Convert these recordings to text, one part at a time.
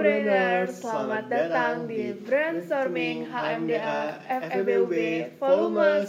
Brainers, selamat datang di Brainstorming HMDA FEBUB Volume 1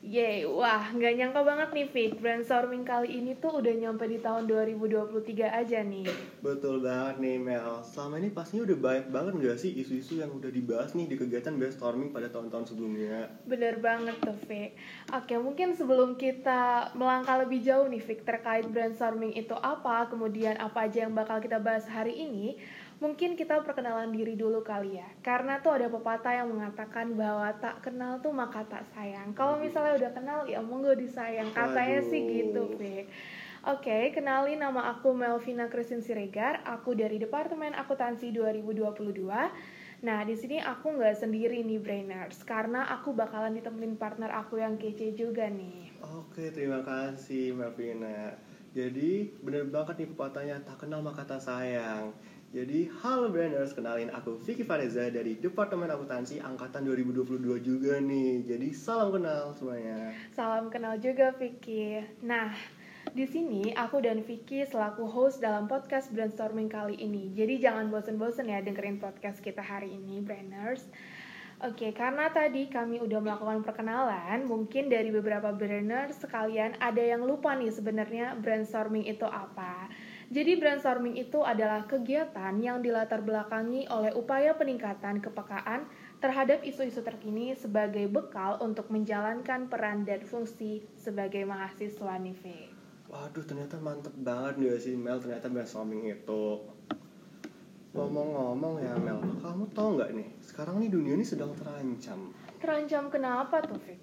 Yeay, wah nggak nyangka banget nih Fik Brainstorming kali ini tuh udah nyampe di tahun 2023 aja nih. Betul banget nih Mel. Selama ini pastinya udah banyak banget gak sih isu-isu yang udah dibahas nih di kegiatan brainstorming pada tahun-tahun sebelumnya? Bener banget tuh Fik Oke mungkin sebelum kita melangkah lebih jauh nih Fik Terkait brainstorming itu apa Kemudian apa aja yang bakal kita bahas hari ini Mungkin kita perkenalan diri dulu kali ya. Karena tuh ada pepatah yang mengatakan bahwa tak kenal tuh maka tak sayang. Kalau misalnya udah kenal ya monggo disayang. Katanya sih gitu Fik Oke, kenalin nama aku Melvina Christine Siregar. Aku dari Departemen Akuntansi 2022 Nah, di sini aku nggak sendiri nih Brainers, karena aku bakalan ditemenin partner aku yang kece juga nih. Oke, terima kasih Melvina. Jadi bener banget nih pepatahnya tak kenal maka tak sayang jadi, halo Branders, kenalin aku Vicky Fareza dari Departemen Akuntansi Angkatan 2022 juga nih. Jadi, salam kenal semuanya. Salam kenal juga Vicky. Nah, di sini aku dan Vicky selaku host dalam podcast brainstorming kali ini. Jadi jangan bosen-bosen ya dengerin podcast kita hari ini, Branders. Oke, karena tadi kami udah melakukan perkenalan, mungkin dari beberapa brainers sekalian ada yang lupa nih sebenarnya brainstorming itu apa. Jadi brainstorming itu adalah kegiatan yang dilatar belakangi oleh upaya peningkatan kepekaan terhadap isu-isu terkini sebagai bekal untuk menjalankan peran dan fungsi sebagai mahasiswa nih, Waduh, ternyata mantep banget gak sih Mel ternyata brainstorming itu. Ngomong-ngomong ya Mel, kamu tau nggak nih, sekarang nih dunia ini sedang terancam. Terancam kenapa tuh, Fik?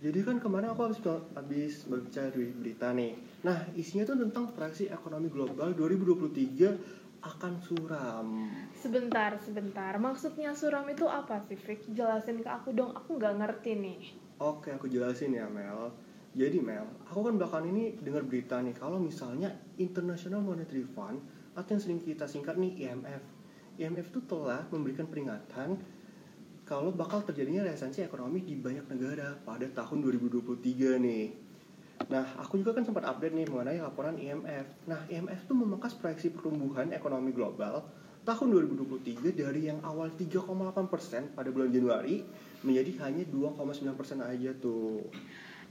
Jadi kan kemarin aku habis habis berbicara di berita nih. Nah, isinya tuh tentang proyeksi ekonomi global 2023 akan suram. Sebentar, sebentar. Maksudnya suram itu apa sih, Fik? Jelasin ke aku dong, aku nggak ngerti nih. Oke, aku jelasin ya, Mel. Jadi Mel, aku kan belakangan ini dengar berita nih kalau misalnya International Monetary Fund atau yang sering kita singkat nih IMF. IMF itu telah memberikan peringatan kalau bakal terjadinya resesi ekonomi di banyak negara pada tahun 2023 nih. Nah, aku juga kan sempat update nih mengenai laporan IMF. Nah, IMF tuh memangkas proyeksi pertumbuhan ekonomi global tahun 2023 dari yang awal 3,8% pada bulan Januari menjadi hanya 2,9% aja tuh.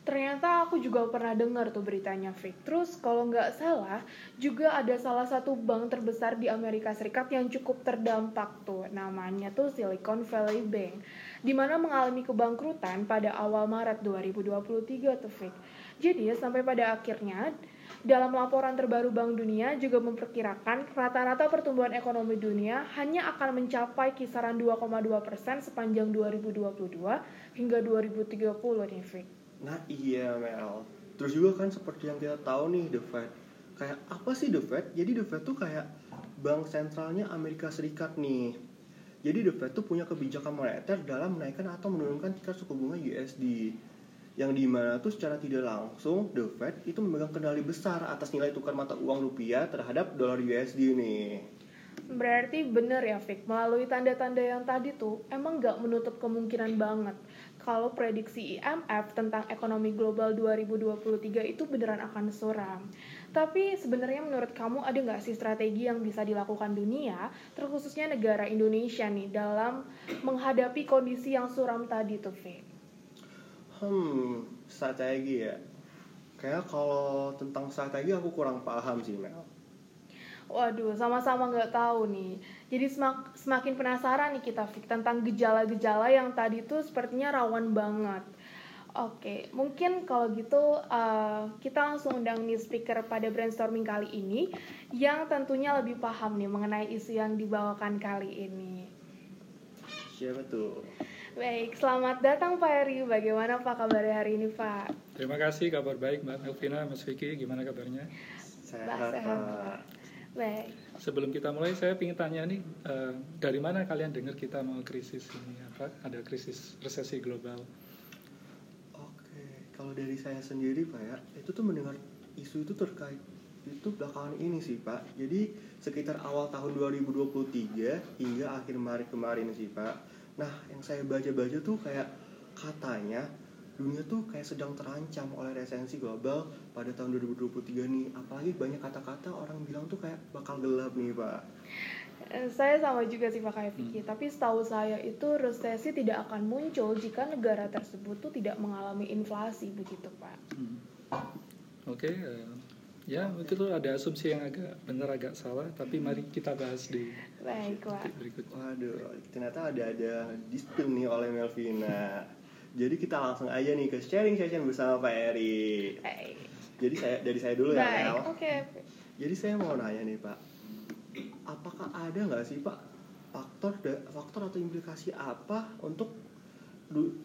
Ternyata aku juga pernah dengar tuh beritanya fake. Terus kalau nggak salah juga ada salah satu bank terbesar di Amerika Serikat yang cukup terdampak tuh. Namanya tuh Silicon Valley Bank. Di mana mengalami kebangkrutan pada awal Maret 2023 tuh fake. Jadi sampai pada akhirnya dalam laporan terbaru Bank Dunia juga memperkirakan rata-rata pertumbuhan ekonomi dunia hanya akan mencapai kisaran 2,2% sepanjang 2022 hingga 2030 nih, Fik. Nah iya Mel Terus juga kan seperti yang kita tahu nih The Fed Kayak apa sih The Fed? Jadi The Fed tuh kayak bank sentralnya Amerika Serikat nih Jadi The Fed tuh punya kebijakan moneter dalam menaikkan atau menurunkan tingkat suku bunga USD yang di mana tuh secara tidak langsung The Fed itu memegang kendali besar atas nilai tukar mata uang rupiah terhadap dolar USD nih. Berarti bener ya Fik, melalui tanda-tanda yang tadi tuh emang gak menutup kemungkinan banget kalau prediksi IMF tentang ekonomi global 2023 itu beneran akan suram. Tapi sebenarnya menurut kamu ada nggak sih strategi yang bisa dilakukan dunia, terkhususnya negara Indonesia nih, dalam menghadapi kondisi yang suram tadi tuh, Fik? Hmm, strategi ya. Kayak kalau tentang strategi aku kurang paham sih Mel. Waduh, sama-sama nggak tahu nih. Jadi semak, semakin penasaran nih kita Fik tentang gejala-gejala yang tadi tuh sepertinya rawan banget. Oke, mungkin kalau gitu uh, kita langsung undang nih speaker pada brainstorming kali ini yang tentunya lebih paham nih mengenai isu yang dibawakan kali ini. Siapa tuh? Baik, selamat datang Pak Eri. Bagaimana Pak kabar hari ini Pak? Terima kasih, kabar baik Mbak Elvina, Mas Vicky. Gimana kabarnya? Sehat, Pak. Baik. Sebelum kita mulai, saya ingin tanya nih, uh, dari mana kalian dengar kita mau krisis ini? Apa? Ada krisis resesi global? Oke, kalau dari saya sendiri Pak ya, itu tuh mendengar isu itu terkait itu belakangan ini sih Pak. Jadi sekitar awal tahun 2023 hingga akhir Maret kemarin sih Pak. Nah, yang saya baca-baca tuh kayak katanya dunia tuh kayak sedang terancam oleh resensi global pada tahun 2023 nih. Apalagi banyak kata-kata orang bilang tuh kayak bakal gelap nih, Pak. Eh, saya sama juga sih Pak kayak Vicky, hmm. tapi setahu saya itu resesi tidak akan muncul jika negara tersebut tuh tidak mengalami inflasi begitu Pak. Hmm. Oke, okay, uh, eh, ya itu tuh ada asumsi yang agak benar agak salah, tapi mari kita bahas di Baik, berikutnya. Waduh, ternyata ada ada dispute nih oleh Melvina. Jadi kita langsung aja nih ke sharing session bersama Pak Eri. Hey. Jadi saya dari saya dulu ya, Baik, ya, Oke. Okay. Jadi saya mau nanya nih Pak, apakah ada nggak sih Pak faktor faktor atau implikasi apa untuk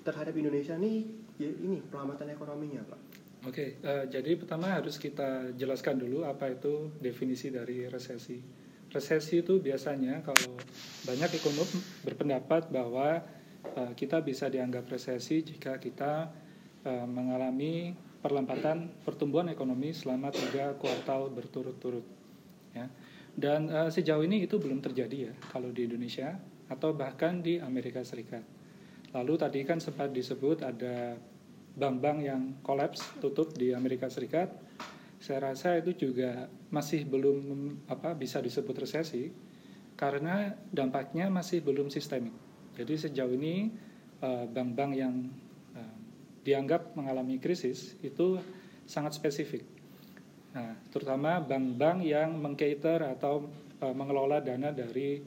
terhadap Indonesia nih ya ini pelambatan ekonominya Pak? Oke, okay, uh, eh, jadi pertama harus kita jelaskan dulu apa itu definisi dari resesi. Resesi itu biasanya kalau banyak ekonom berpendapat bahwa Eh, kita bisa dianggap resesi jika kita uh, mengalami perlambatan pertumbuhan ekonomi selama tiga kuartal berturut-turut. Ya. Dan uh, sejauh ini itu belum terjadi ya kalau di Indonesia atau bahkan di Amerika Serikat. Lalu tadi kan sempat disebut ada bank-bank yang kolaps tutup di Amerika Serikat. Saya rasa itu juga masih belum apa bisa disebut resesi karena dampaknya masih belum sistemik. Jadi sejauh ini eh, bank-bank yang eh, dianggap mengalami krisis itu sangat spesifik. Nah, terutama bank-bank yang mengcater atau uh, mengelola dana dari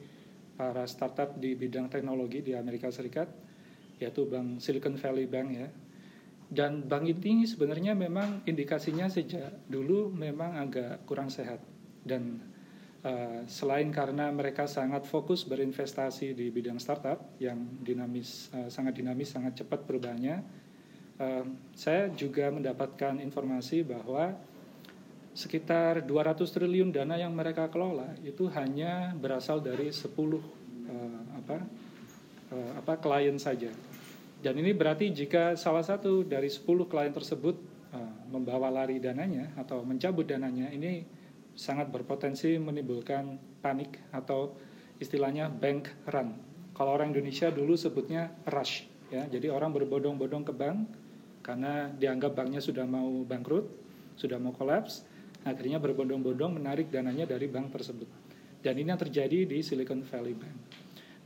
para startup di bidang teknologi di Amerika Serikat, yaitu Bank Silicon Valley Bank ya. Dan bank ini sebenarnya memang indikasinya sejak dulu memang agak kurang sehat dan Uh, selain karena mereka sangat fokus berinvestasi di bidang startup yang dinamis, uh, sangat dinamis, sangat cepat perubahannya, uh, saya juga mendapatkan informasi bahwa sekitar 200 triliun dana yang mereka kelola itu hanya berasal dari 10 uh, apa uh, apa klien saja. Dan ini berarti jika salah satu dari 10 klien tersebut uh, membawa lari dananya atau mencabut dananya, ini sangat berpotensi menimbulkan panik atau istilahnya bank run. Kalau orang Indonesia dulu sebutnya rush, ya. Jadi orang berbodong-bodong ke bank karena dianggap banknya sudah mau bangkrut, sudah mau kolaps, akhirnya berbondong-bondong menarik dananya dari bank tersebut. Dan ini yang terjadi di Silicon Valley Bank.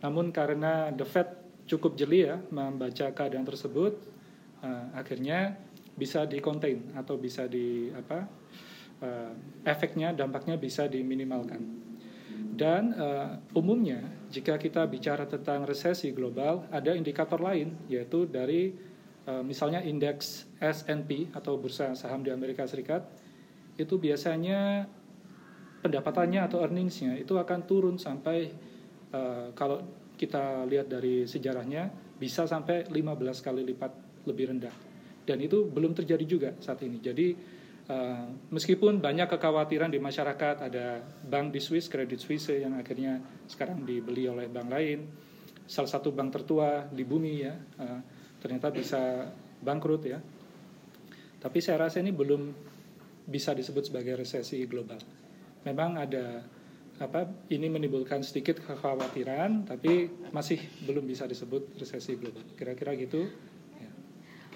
Namun karena The Fed cukup jeli ya membaca keadaan tersebut, uh, akhirnya bisa di contain atau bisa di apa uh, efeknya, dampaknya bisa diminimalkan. Dan uh, umumnya jika kita bicara tentang resesi global, ada indikator lain yaitu dari uh, misalnya indeks S&P atau bursa saham di Amerika Serikat itu biasanya pendapatannya atau earningsnya itu akan turun sampai uh, kalau kita lihat dari sejarahnya bisa sampai 15 kali lipat lebih rendah dan itu belum terjadi juga saat ini jadi Uh, meskipun banyak kekhawatiran di masyarakat, ada bank di Swiss, Credit Suisse yang akhirnya sekarang dibeli oleh bank lain, salah satu bank tertua di bumi ya, uh, ternyata bisa bangkrut ya. Tapi saya rasa ini belum bisa disebut sebagai resesi global. Memang ada apa ini menimbulkan sedikit kekhawatiran, tapi masih belum bisa disebut resesi global. Kira-kira gitu.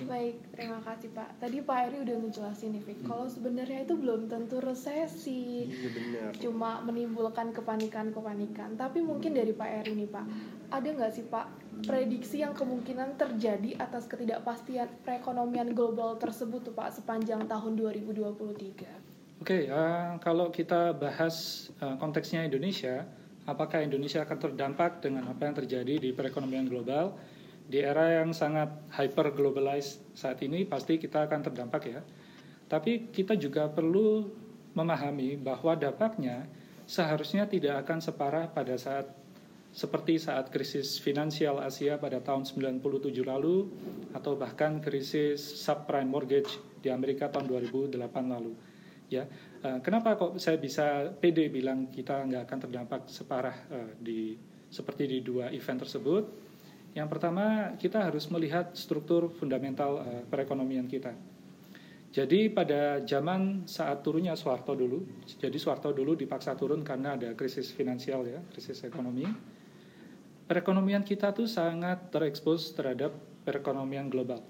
Baik, terima kasih Pak. Tadi Pak Eri udah ngejelasin nih, Fik. Hmm. Kalau sebenarnya itu belum tentu resesi. Benar. Cuma menimbulkan kepanikan-kepanikan. Tapi mungkin dari Pak Eri nih Pak, ada nggak sih Pak prediksi yang kemungkinan terjadi atas ketidakpastian perekonomian global tersebut tuh Pak sepanjang tahun 2023? Oke, okay, uh, eh, kalau kita bahas uh, konteksnya Indonesia, apakah Indonesia akan terdampak dengan apa yang terjadi di perekonomian global? di era yang sangat hyper globalized saat ini pasti kita akan terdampak ya. Tapi kita juga perlu memahami bahwa dampaknya seharusnya tidak akan separah pada saat seperti saat krisis finansial Asia pada tahun 97 lalu atau bahkan krisis subprime mortgage di Amerika tahun 2008 lalu. Ya, eh, kenapa kok saya bisa pede bilang kita nggak akan terdampak separah uh, di seperti di dua event tersebut? Yang pertama, kita harus melihat struktur fundamental uh, perekonomian kita. Jadi pada zaman saat turunnya Soeharto dulu, jadi Soeharto dulu dipaksa turun karena ada krisis finansial ya, krisis ekonomi. Perekonomian kita tuh sangat terekspos terhadap perekonomian global.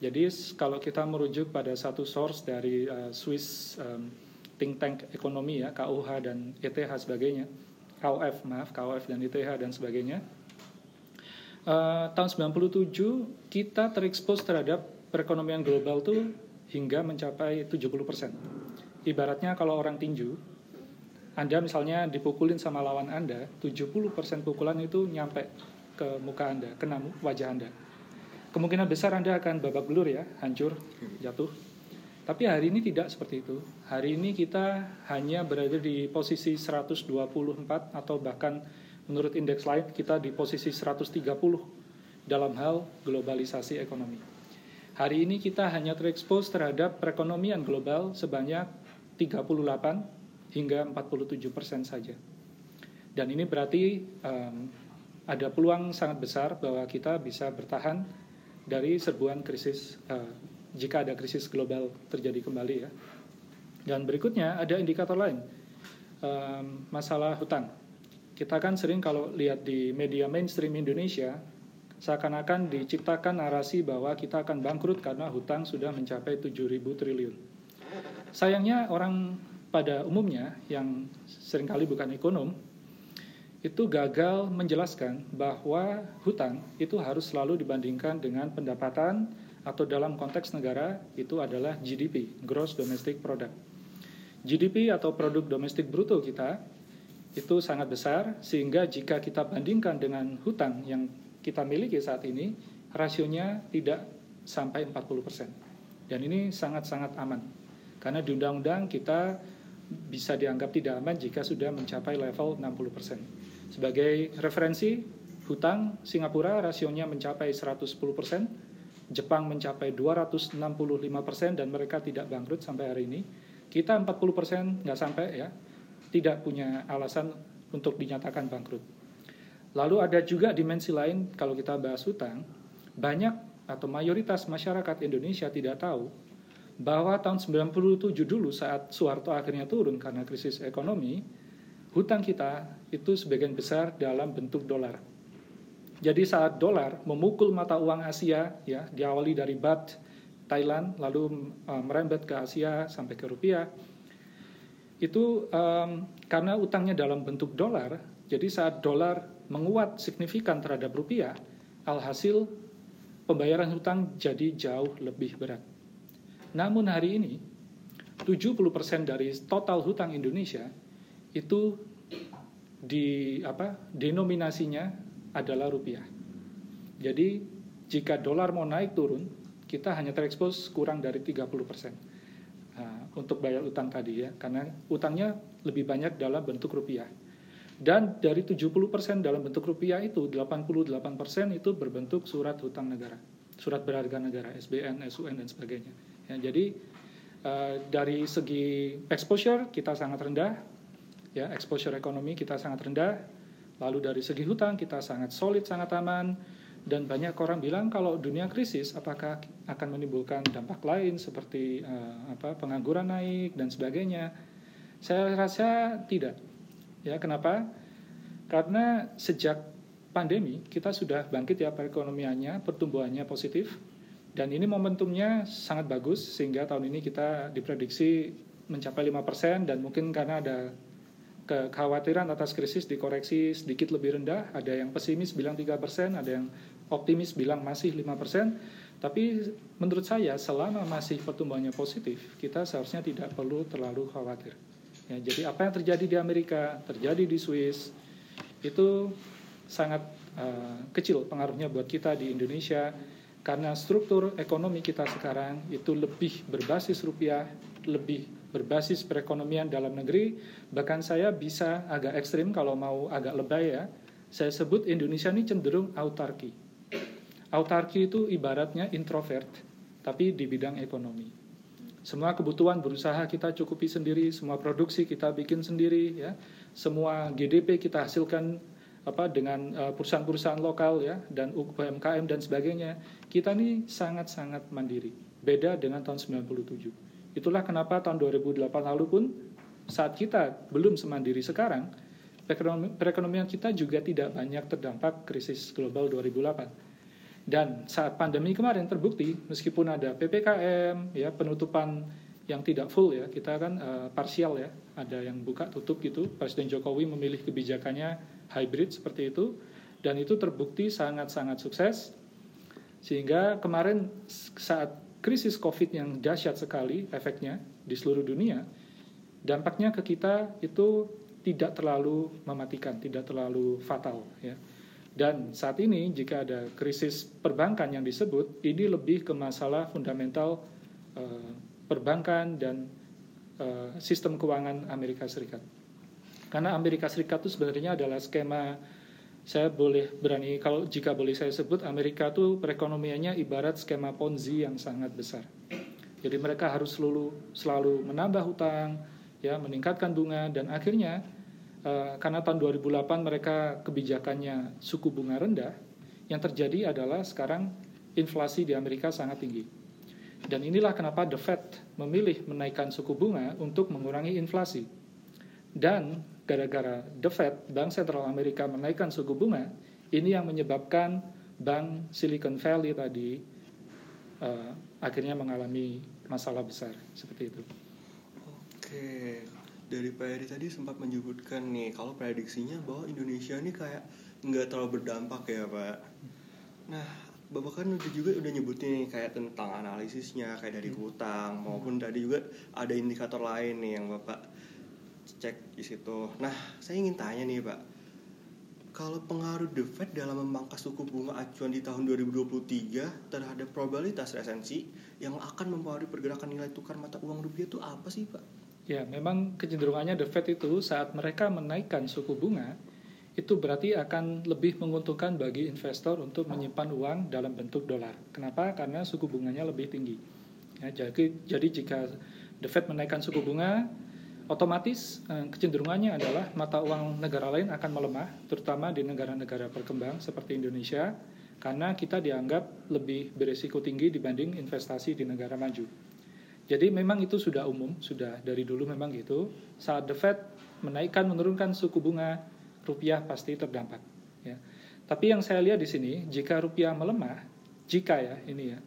Jadi kalau kita merujuk pada satu source dari uh, Swiss um, think tank ekonomi ya, KUH dan ETH sebagainya, KUF maaf, KUF dan ETH dan sebagainya. Uh, tahun 97 kita terekspos terhadap perekonomian global tuh hingga mencapai 70%. Ibaratnya kalau orang tinju, Anda misalnya dipukulin sama lawan Anda, 70% pukulan itu nyampe ke muka Anda, kena wajah Anda kemungkinan besar Anda akan babak belur ya, hancur, jatuh. Tapi hari ini tidak seperti itu. Hari ini kita hanya berada di posisi 124 atau bahkan menurut indeks lain kita di posisi 130 dalam hal globalisasi ekonomi. Hari ini kita hanya terekspos terhadap perekonomian global sebanyak 38 hingga 47 persen saja. Dan ini berarti um, ada peluang sangat besar bahwa kita bisa bertahan dari serbuan krisis uh, jika ada krisis global terjadi kembali ya. Dan berikutnya ada indikator lain um, masalah hutang. Kita kan sering kalau lihat di media mainstream Indonesia seakan-akan diciptakan narasi bahwa kita akan bangkrut karena hutang sudah mencapai 7.000 triliun. Sayangnya orang pada umumnya yang sering kali bukan ekonom itu gagal menjelaskan bahwa hutang itu harus selalu dibandingkan dengan pendapatan atau dalam konteks negara itu adalah GDP, Gross Domestic Product. GDP atau produk domestik bruto kita itu sangat besar sehingga jika kita bandingkan dengan hutang yang kita miliki saat ini rasionya tidak sampai 40%. Dan ini sangat-sangat aman. Karena di undang-undang kita bisa dianggap tidak aman jika sudah mencapai level 60%. Sebagai referensi, hutang Singapura rasionya mencapai 110%, Jepang mencapai 265% dan mereka tidak bangkrut sampai hari ini. Kita 40% nggak sampai ya, tidak punya alasan untuk dinyatakan bangkrut. Lalu ada juga dimensi lain kalau kita bahas hutang, banyak atau mayoritas masyarakat Indonesia tidak tahu bahwa tahun 97 dulu saat Soeharto akhirnya turun karena krisis ekonomi, hutang kita itu sebagian besar dalam bentuk dolar. Jadi saat dolar memukul mata uang Asia, ya diawali dari baht Thailand, lalu um, merembet ke Asia sampai ke rupiah, itu um, karena utangnya dalam bentuk dolar, jadi saat dolar menguat signifikan terhadap rupiah, alhasil pembayaran hutang jadi jauh lebih berat. Namun hari ini, 70% dari total hutang Indonesia itu di apa denominasinya adalah rupiah. Jadi jika dolar mau naik turun, kita hanya terekspos kurang dari 30% nah, untuk bayar utang tadi ya, karena utangnya lebih banyak dalam bentuk rupiah. Dan dari 70% dalam bentuk rupiah itu 88% itu berbentuk surat hutang negara, surat berharga negara, SBN, SUN dan sebagainya. Ya, jadi uh, dari segi exposure kita sangat rendah, ya exposure ekonomi kita sangat rendah. Lalu dari segi hutang kita sangat solid sangat aman. Dan banyak orang bilang kalau dunia krisis apakah akan menimbulkan dampak lain seperti uh, apa pengangguran naik dan sebagainya? Saya rasa tidak. Ya kenapa? Karena sejak pandemi kita sudah bangkit ya perekonomiannya pertumbuhannya positif. Dan ini momentumnya sangat bagus sehingga tahun ini kita diprediksi mencapai 5% dan mungkin karena ada kekhawatiran atas krisis dikoreksi sedikit lebih rendah. Ada yang pesimis bilang 3%, ada yang optimis bilang masih 5%. Tapi menurut saya selama masih pertumbuhannya positif, kita seharusnya tidak perlu terlalu khawatir. Ya, jadi apa yang terjadi di Amerika, terjadi di Swiss, itu sangat uh, kecil pengaruhnya buat kita di Indonesia karena struktur ekonomi kita sekarang itu lebih berbasis rupiah, lebih berbasis perekonomian dalam negeri, bahkan saya bisa agak ekstrim kalau mau agak lebay ya, saya sebut Indonesia ini cenderung autarki. Autarki itu ibaratnya introvert, tapi di bidang ekonomi. Semua kebutuhan berusaha kita cukupi sendiri, semua produksi kita bikin sendiri, ya. Semua GDP kita hasilkan apa dengan uh, perusahaan-perusahaan lokal ya dan UMKM dan sebagainya. Kita ini sangat-sangat mandiri. Beda dengan tahun 97. Itulah kenapa tahun 2008 lalu pun saat kita belum semandiri sekarang, perekonomian kita juga tidak banyak terdampak krisis global 2008. Dan saat pandemi kemarin terbukti meskipun ada PPKM ya penutupan yang tidak full ya kita kan uh, parsial ya ada yang buka tutup gitu Presiden Jokowi memilih kebijakannya hybrid seperti itu dan itu terbukti sangat-sangat sukses sehingga kemarin saat krisis COVID yang dahsyat sekali efeknya di seluruh dunia dampaknya ke kita itu tidak terlalu mematikan tidak terlalu fatal ya dan saat ini jika ada krisis perbankan yang disebut, ini lebih ke masalah fundamental uh, perbankan dan uh, sistem keuangan Amerika Serikat. Karena Amerika Serikat itu sebenarnya adalah skema saya boleh berani kalau jika boleh saya sebut Amerika itu perekonomiannya ibarat skema Ponzi yang sangat besar. Jadi mereka harus selalu selalu menambah hutang, ya meningkatkan bunga dan akhirnya Eh, karena tahun 2008 mereka kebijakannya suku bunga rendah, yang terjadi adalah sekarang inflasi di Amerika sangat tinggi. Dan inilah kenapa The Fed memilih menaikkan suku bunga untuk mengurangi inflasi. Dan gara-gara The Fed, Bank Sentral Amerika menaikkan suku bunga, ini yang menyebabkan Bank Silicon Valley tadi uh, akhirnya mengalami masalah besar seperti itu. Oke, dari Pak Eri tadi sempat menyebutkan nih kalau prediksinya bahwa Indonesia ini kayak nggak terlalu berdampak ya Pak. Nah, Bapak kan udah juga udah nyebutin nih kayak tentang analisisnya kayak dari hmm. hutang maupun tadi juga ada indikator lain nih yang Bapak cek di situ. Nah, saya ingin tanya nih Pak, kalau pengaruh The Fed dalam memangkas suku bunga acuan di tahun 2023 terhadap probabilitas resensi yang akan mempengaruhi pergerakan nilai tukar mata uang rupiah itu apa sih Pak? Ya, memang kecenderungannya The Fed itu saat mereka menaikkan suku bunga, itu berarti akan lebih menguntungkan bagi investor untuk menyimpan uang dalam bentuk dolar. Kenapa? Karena suku bunganya lebih tinggi. Ya, jadi, jadi jika The Fed menaikkan suku bunga, otomatis eh, kecenderungannya adalah mata uang negara lain akan melemah, terutama di negara-negara berkembang seperti Indonesia, karena kita dianggap lebih beresiko tinggi dibanding investasi di negara maju. Jadi memang itu sudah umum, sudah dari dulu memang gitu. Saat The Fed menaikkan menurunkan suku bunga, rupiah pasti terdampak. Ya. Tapi yang saya lihat di sini, jika rupiah melemah, jika ya ini ya,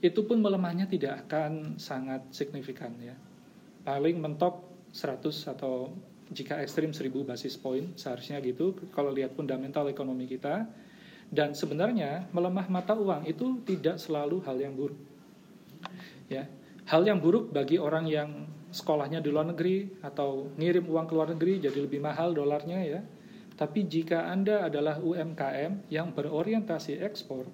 itu pun melemahnya tidak akan sangat signifikan ya. Paling mentok 100 atau jika ekstrim 1000 basis point seharusnya gitu kalau lihat fundamental ekonomi kita. Dan sebenarnya melemah mata uang itu tidak selalu hal yang buruk. Ya, Hal yang buruk bagi orang yang sekolahnya di luar negeri atau ngirim uang ke luar negeri jadi lebih mahal dolarnya ya. Tapi jika Anda adalah UMKM yang berorientasi ekspor,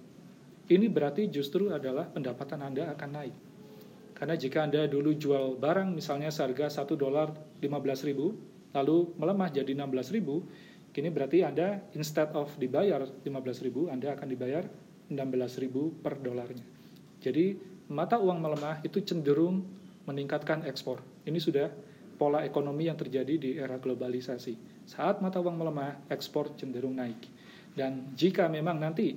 ini berarti justru adalah pendapatan Anda akan naik. Karena jika Anda dulu jual barang misalnya seharga 1 dolar 15 ribu, lalu melemah jadi 16 ribu, kini berarti Anda instead of dibayar 15 ribu, Anda akan dibayar 16 ribu per dolarnya. Jadi mata uang melemah itu cenderung meningkatkan ekspor. Ini sudah pola ekonomi yang terjadi di era globalisasi. Saat mata uang melemah, ekspor cenderung naik. Dan jika memang nanti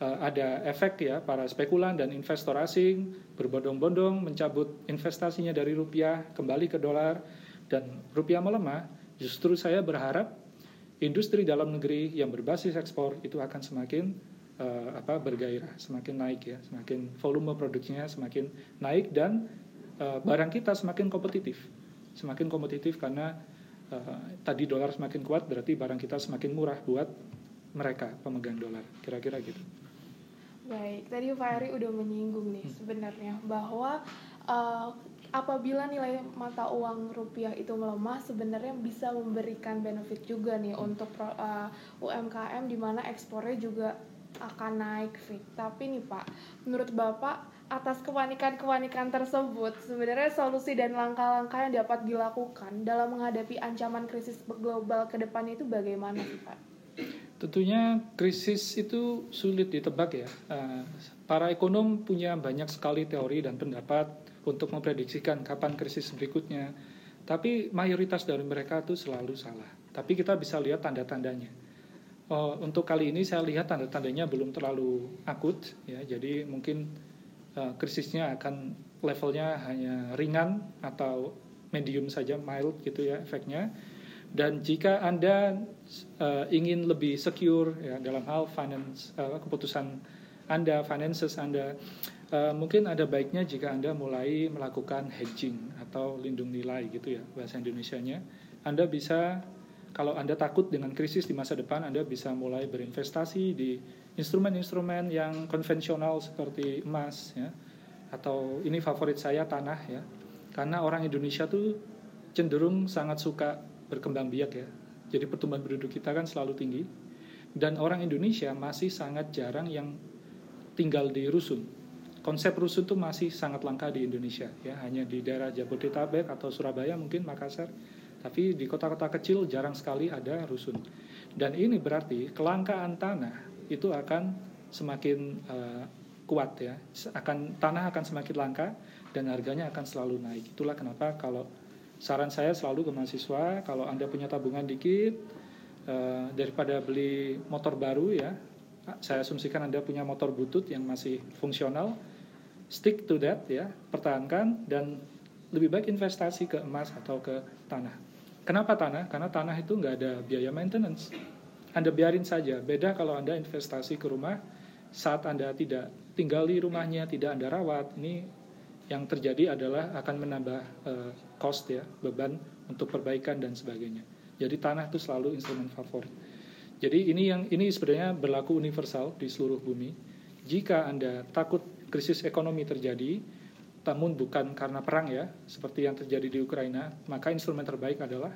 uh, ada efek ya para spekulan dan investor asing berbondong-bondong mencabut investasinya dari rupiah kembali ke dolar dan rupiah melemah, justru saya berharap industri dalam negeri yang berbasis ekspor itu akan semakin uh, apa bergairah, semakin naik ya, semakin volume produksinya semakin naik dan uh, barang kita semakin kompetitif, semakin kompetitif karena uh, tadi dolar semakin kuat berarti barang kita semakin murah buat mereka pemegang dolar, kira-kira gitu. Baik, tadi Pak Eri udah menyinggung nih hmm. sebenarnya bahwa uh, apabila nilai mata uang rupiah itu melemah sebenarnya bisa memberikan benefit juga nih hmm. untuk uh, UMKM di mana ekspornya juga akan naik fit. Tapi nih Pak, menurut Bapak atas kepanikan-kepanikan tersebut sebenarnya solusi dan langkah-langkah yang dapat dilakukan dalam menghadapi ancaman krisis global ke depannya itu bagaimana sih Pak? Tentunya krisis itu sulit ditebak ya. Eh, para ekonom punya banyak sekali teori dan pendapat untuk memprediksikan kapan krisis berikutnya. Tapi mayoritas dari mereka itu selalu salah. Tapi kita bisa lihat tanda-tandanya Oh, untuk kali ini saya lihat tanda-tandanya belum terlalu akut ya jadi mungkin uh, krisisnya akan levelnya hanya ringan atau medium saja mild gitu ya efeknya dan jika anda uh, ingin lebih secure ya dalam hal finance uh, keputusan Anda, finances Anda. Uh, mungkin ada baiknya jika Anda mulai melakukan hedging atau lindung nilai gitu ya bahasa Indonesianya. Anda bisa kalau Anda takut dengan krisis di masa depan, Anda bisa mulai berinvestasi di instrumen-instrumen yang konvensional seperti emas ya atau ini favorit saya tanah ya. Karena orang Indonesia tuh cenderung sangat suka berkembang biak ya. Jadi pertumbuhan penduduk kita kan selalu tinggi dan orang Indonesia masih sangat jarang yang tinggal di rusun. Konsep rusun tuh masih sangat langka di Indonesia ya, hanya di daerah Jabodetabek atau Surabaya mungkin Makassar. Tapi di kota-kota kecil jarang sekali ada rusun. Dan ini berarti kelangkaan tanah itu akan semakin uh, kuat ya. Akan tanah akan semakin langka dan harganya akan selalu naik. Itulah kenapa kalau saran saya selalu ke mahasiswa kalau anda punya tabungan dikit uh, daripada beli motor baru ya saya asumsikan anda punya motor butut yang masih fungsional stick to that ya pertahankan dan lebih baik investasi ke emas atau ke tanah. Kenapa tanah? Karena tanah itu nggak ada biaya maintenance. Anda biarin saja. Beda kalau anda investasi ke rumah saat anda tidak tinggal di rumahnya tidak anda rawat ini yang terjadi adalah akan menambah uh, cost ya beban untuk perbaikan dan sebagainya. Jadi tanah itu selalu instrumen favorit. Jadi ini yang ini sebenarnya berlaku universal di seluruh bumi. Jika anda takut krisis ekonomi terjadi, namun bukan karena perang ya, seperti yang terjadi di Ukraina, maka instrumen terbaik adalah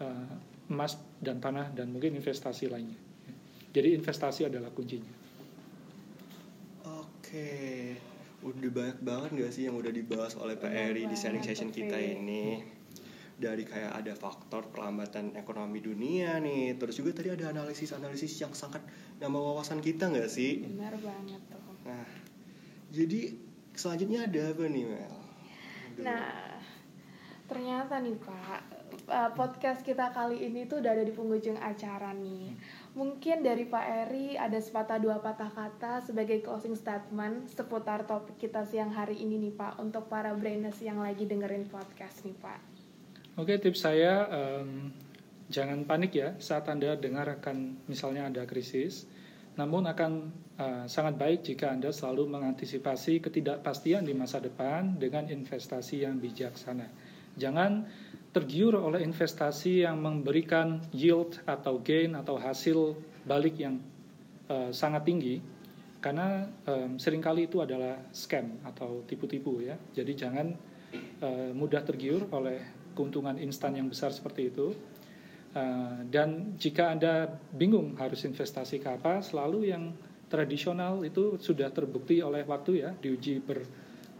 uh, emas dan tanah dan mungkin investasi lainnya. Jadi investasi adalah kuncinya. Oke udah banyak banget gak sih yang udah dibahas oleh Pak Eri di sharing session kita ini? Dari kayak ada faktor perlambatan ekonomi dunia nih terus juga tadi ada analisis-analisis yang sangat nambah wawasan kita nggak sih? Benar banget tuh. Nah jadi selanjutnya ada apa nih Mel? Nah ternyata nih Pak eh, podcast kita kali ini tuh udah ada di penghujung acara nih Mungkin dari Pak Eri ada sepatah dua patah kata sebagai closing statement seputar topik kita siang hari ini nih Pak untuk para brainers yang lagi dengerin podcast nih Pak. Oke tips saya um, jangan panik ya saat Anda dengar akan misalnya ada krisis. Namun akan uh, sangat baik jika Anda selalu mengantisipasi ketidakpastian di masa depan dengan investasi yang bijaksana. Jangan tergiur oleh investasi yang memberikan yield atau gain atau hasil balik yang uh, sangat tinggi karena um, sering kali itu adalah scam atau tipu-tipu ya. Jadi jangan uh, mudah tergiur oleh keuntungan instan yang besar seperti itu. Uh, dan jika anda bingung harus investasi ke apa selalu yang tradisional itu sudah terbukti oleh waktu ya diuji ber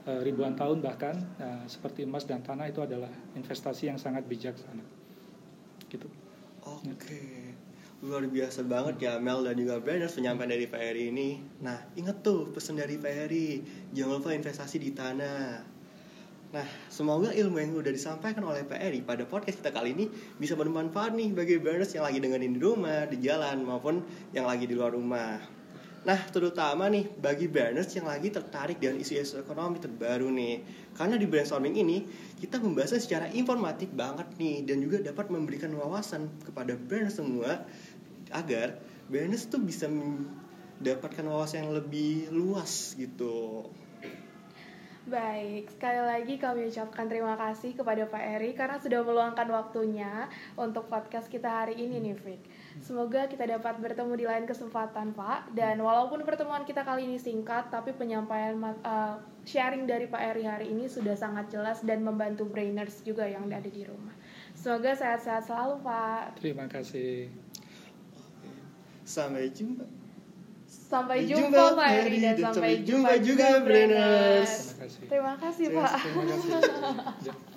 Eh, ribuan tahun bahkan uh, seperti emas dan tanah itu adalah investasi yang sangat bijaksana gitu oke okay. luar biasa banget ya Mel dan juga Branders penyampaian dari Pak Eri ini nah inget tuh pesan dari Pak Eri jangan lupa investasi di tanah Nah, semoga ilmu yang udah disampaikan oleh Pak Eri pada podcast kita kali ini bisa bermanfaat nih bagi Burners yang lagi dengerin di rumah, di jalan, maupun yang lagi di luar rumah. Nah, terutama nih bagi burners yang lagi tertarik dengan isu-isu ekonomi terbaru nih. Karena di brainstorming ini, kita membahasnya secara informatif banget nih dan juga dapat memberikan wawasan kepada burners semua agar burners tuh bisa mendapatkan wawasan yang lebih luas gitu. Baik, sekali lagi kami ucapkan terima kasih kepada Pak Eri karena sudah meluangkan waktunya untuk podcast kita hari ini nih, Fik. Semoga kita dapat bertemu di lain kesempatan, Pak. Dan walaupun pertemuan kita kali ini singkat, tapi penyampaian uh, sharing dari Pak Eri hari ini sudah sangat jelas dan membantu brainers juga yang ada di rumah. Semoga sehat-sehat selalu, Pak. Terima kasih. Sampai jumpa. Sampai jumpa, jumpa Pak Eri dan sampai, jumpa juga brainers. Terima kasih. Terima kasih, Pak. Terima kasih.